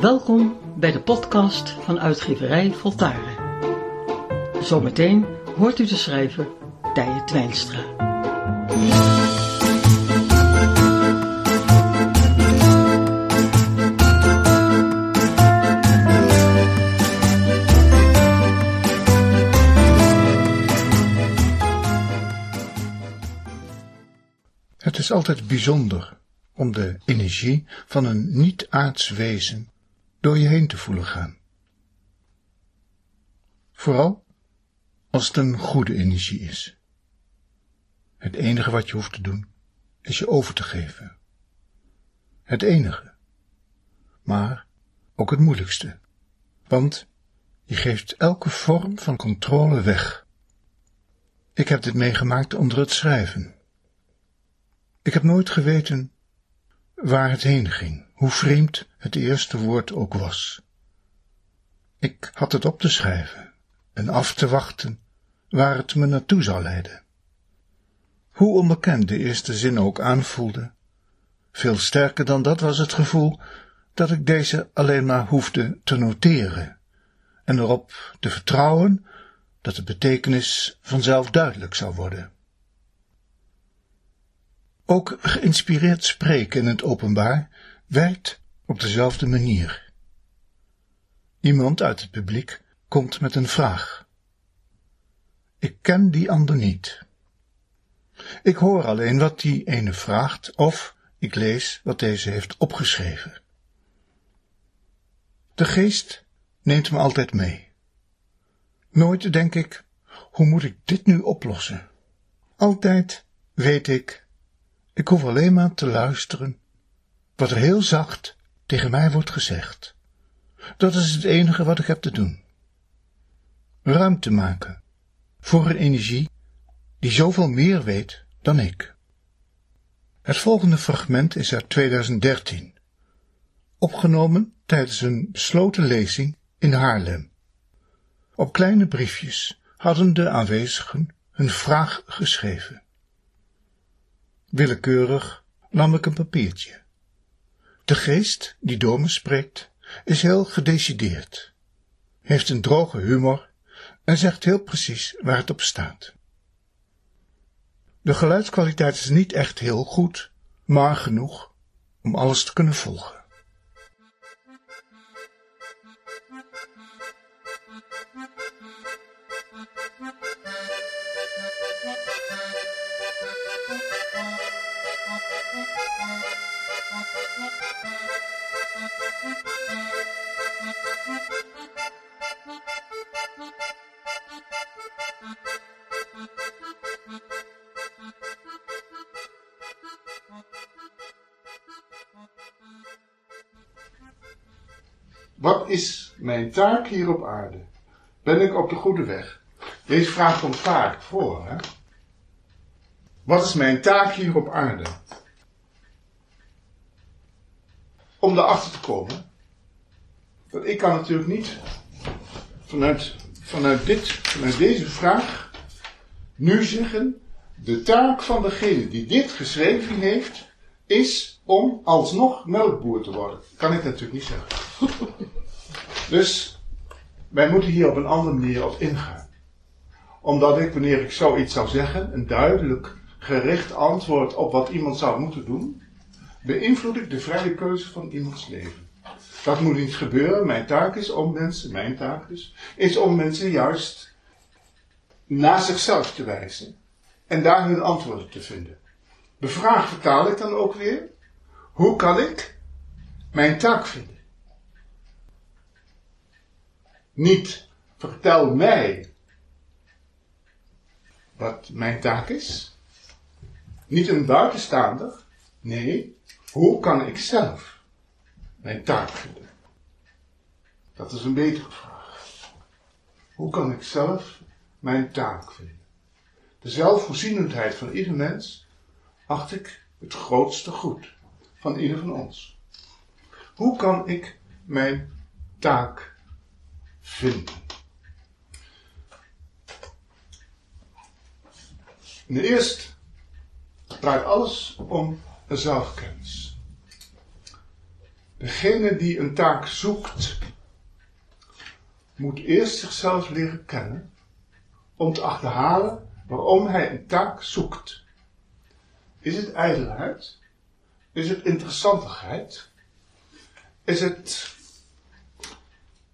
Welkom bij de podcast van uitgeverij Voltaren. Zometeen hoort u de schrijver Tije Twijnstra. Het is altijd bijzonder om de energie van een niet-aards wezen door je heen te voelen gaan. Vooral als het een goede energie is. Het enige wat je hoeft te doen is je over te geven. Het enige. Maar ook het moeilijkste. Want je geeft elke vorm van controle weg. Ik heb dit meegemaakt onder het schrijven. Ik heb nooit geweten waar het heen ging, hoe vreemd het eerste woord ook was. Ik had het op te schrijven en af te wachten waar het me naartoe zou leiden. Hoe onbekend de eerste zin ook aanvoelde, veel sterker dan dat was het gevoel dat ik deze alleen maar hoefde te noteren en erop te vertrouwen dat de betekenis vanzelf duidelijk zou worden. Ook geïnspireerd spreken in het openbaar werkt op dezelfde manier. Iemand uit het publiek komt met een vraag. Ik ken die ander niet. Ik hoor alleen wat die ene vraagt of ik lees wat deze heeft opgeschreven. De geest neemt me altijd mee. Nooit denk ik, hoe moet ik dit nu oplossen? Altijd weet ik ik hoef alleen maar te luisteren wat er heel zacht tegen mij wordt gezegd. Dat is het enige wat ik heb te doen. Ruimte maken voor een energie die zoveel meer weet dan ik. Het volgende fragment is uit 2013, opgenomen tijdens een besloten lezing in Haarlem. Op kleine briefjes hadden de aanwezigen hun vraag geschreven. Willekeurig nam ik een papiertje. De geest die door me spreekt is heel gedecideerd, heeft een droge humor en zegt heel precies waar het op staat. De geluidskwaliteit is niet echt heel goed, maar genoeg om alles te kunnen volgen. Wat is mijn taak hier op aarde? Ben ik op de goede weg? Deze vraag komt vaak voor. Hè? Wat is mijn taak hier op aarde? Om erachter te komen. Want ik kan natuurlijk niet vanuit, vanuit, dit, vanuit deze vraag nu zeggen. De taak van degene die dit geschreven heeft, is om alsnog melkboer te worden. Kan ik natuurlijk niet zeggen. dus wij moeten hier op een andere manier op ingaan. Omdat ik, wanneer ik zoiets zou zeggen, een duidelijk gericht antwoord op wat iemand zou moeten doen, beïnvloed ik de vrije keuze van iemands leven. Dat moet niet gebeuren. Mijn taak is om mensen, mijn taak dus, is om mensen juist naar zichzelf te wijzen. En daar hun antwoorden te vinden. De vraag vertaal ik dan ook weer. Hoe kan ik mijn taak vinden? Niet vertel mij wat mijn taak is. Niet een buitenstaander. Nee, hoe kan ik zelf mijn taak vinden? Dat is een betere vraag. Hoe kan ik zelf mijn taak vinden? De zelfvoorzienendheid van ieder mens acht ik het grootste goed van ieder van ons. Hoe kan ik mijn taak vinden? In de eerste draait alles om zelfkennis. Degene die een taak zoekt, moet eerst zichzelf leren kennen om te achterhalen waarom hij een taak zoekt. Is het ijdelheid? Is het interessantigheid? Is het,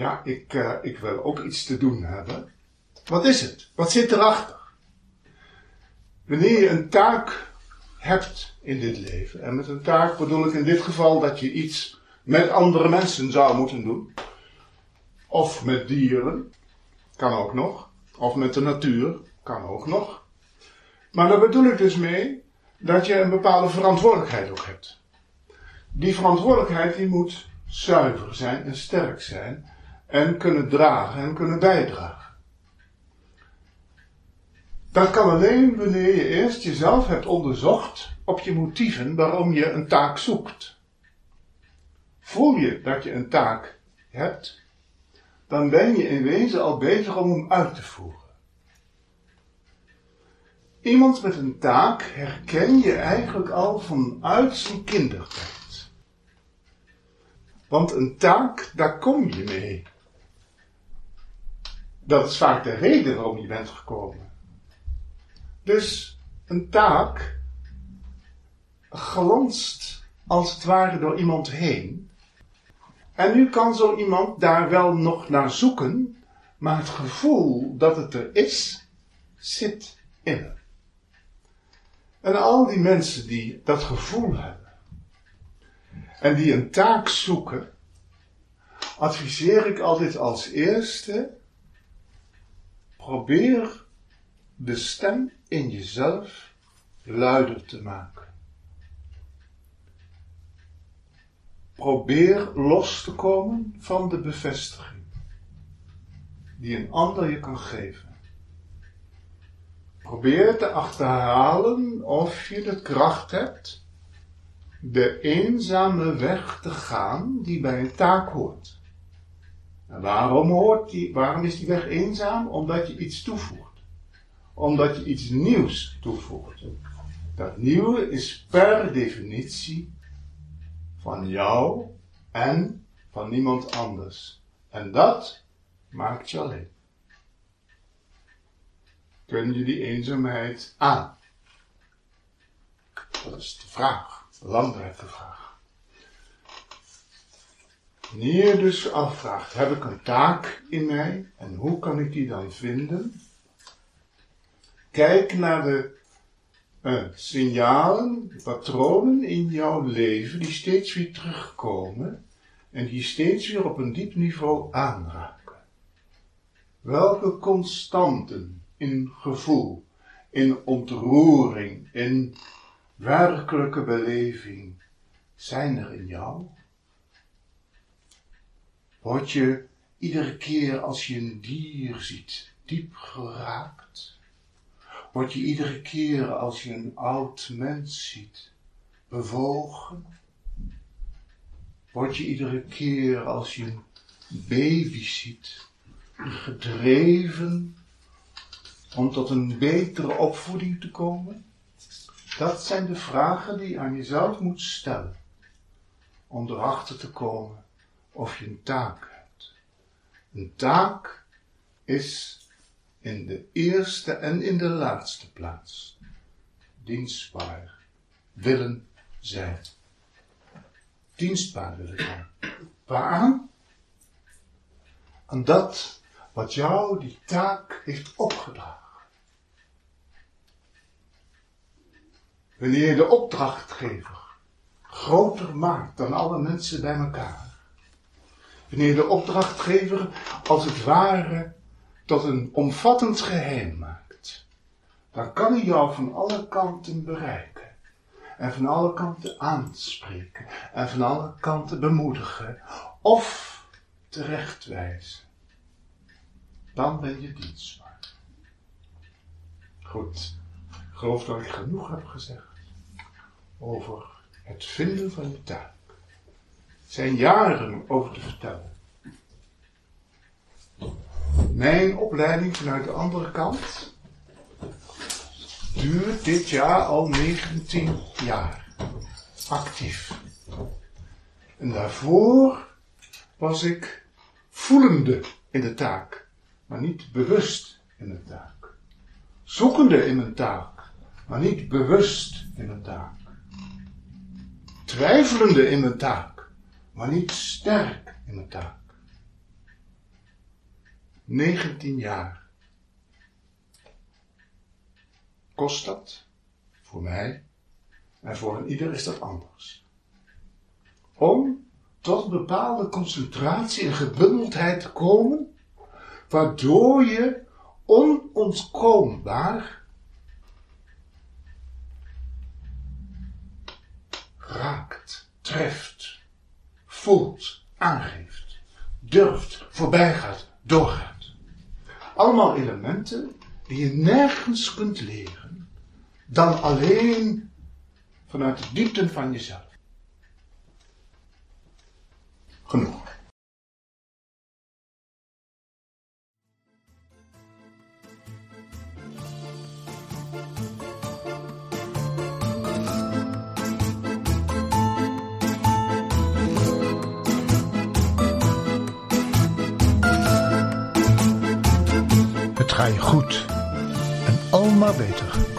ja, ik, uh, ik wil ook iets te doen hebben. Wat is het? Wat zit erachter? Wanneer je een taak hebt in dit leven, en met een taak bedoel ik in dit geval dat je iets met andere mensen zou moeten doen, of met dieren, kan ook nog, of met de natuur, kan ook nog. Maar daar bedoel ik dus mee dat je een bepaalde verantwoordelijkheid ook hebt. Die verantwoordelijkheid die moet zuiver zijn en sterk zijn en kunnen dragen en kunnen bijdragen. Dat kan alleen wanneer je eerst jezelf hebt onderzocht op je motieven waarom je een taak zoekt. Voel je dat je een taak hebt, dan ben je in wezen al bezig om hem uit te voeren. Iemand met een taak herken je eigenlijk al vanuit zijn kindertijd. Want een taak, daar kom je mee. Dat is vaak de reden waarom je bent gekomen. Dus een taak glanst als het ware door iemand heen. En nu kan zo iemand daar wel nog naar zoeken, maar het gevoel dat het er is, zit in hem. En al die mensen die dat gevoel hebben en die een taak zoeken, adviseer ik altijd als eerste: probeer de stem in jezelf luider te maken. Probeer los te komen van de bevestiging die een ander je kan geven. Probeer te achterhalen of je de kracht hebt de eenzame weg te gaan die bij een taak hoort. En waarom, hoort die, waarom is die weg eenzaam? Omdat je iets toevoegt. Omdat je iets nieuws toevoegt. Dat nieuwe is per definitie van jou en van niemand anders. En dat maakt je alleen kun je die eenzaamheid aan? Dat is de vraag, de vraag. Wanneer je dus afvraagt, heb ik een taak in mij en hoe kan ik die dan vinden? Kijk naar de uh, signalen, patronen in jouw leven die steeds weer terugkomen en die steeds weer op een diep niveau aanraken. Welke constanten in gevoel, in ontroering, in werkelijke beleving zijn er in jou? Word je iedere keer als je een dier ziet diep geraakt? Word je iedere keer als je een oud mens ziet bewogen? Word je iedere keer als je een baby ziet gedreven om tot een betere opvoeding te komen? Dat zijn de vragen die je aan jezelf moet stellen. Om erachter te komen of je een taak hebt. Een taak is in de eerste en in de laatste plaats dienstbaar willen zijn. Dienstbaar willen zijn. Waaraan? Aan dat wat jou die taak heeft opgedragen. Wanneer je de opdrachtgever groter maakt dan alle mensen bij elkaar. Wanneer de opdrachtgever als het ware tot een omvattend geheim maakt. Dan kan hij jou van alle kanten bereiken. En van alle kanten aanspreken. En van alle kanten bemoedigen. Of terechtwijzen. Dan ben je dienstbaar. Goed. Ik geloof dat ik genoeg heb gezegd over het vinden van je taak. Zijn jaren over te vertellen. Mijn opleiding vanuit de andere kant duurt dit jaar al 19 jaar. Actief. En daarvoor was ik voelende in de taak, maar niet bewust in de taak. Zoekende in mijn taak, maar niet bewust in mijn taak. Twijfelende in mijn taak, maar niet sterk in mijn taak. 19 jaar. Kost dat? Voor mij en voor een ieder is dat anders. Om tot bepaalde concentratie en gebundeldheid te komen, waardoor je onontkoombaar raakt, treft, voelt, aangeeft, durft, voorbijgaat, doorgaat. Allemaal elementen die je nergens kunt leren dan alleen vanuit de diepten van jezelf. Genoeg. Ga je goed en al maar beter.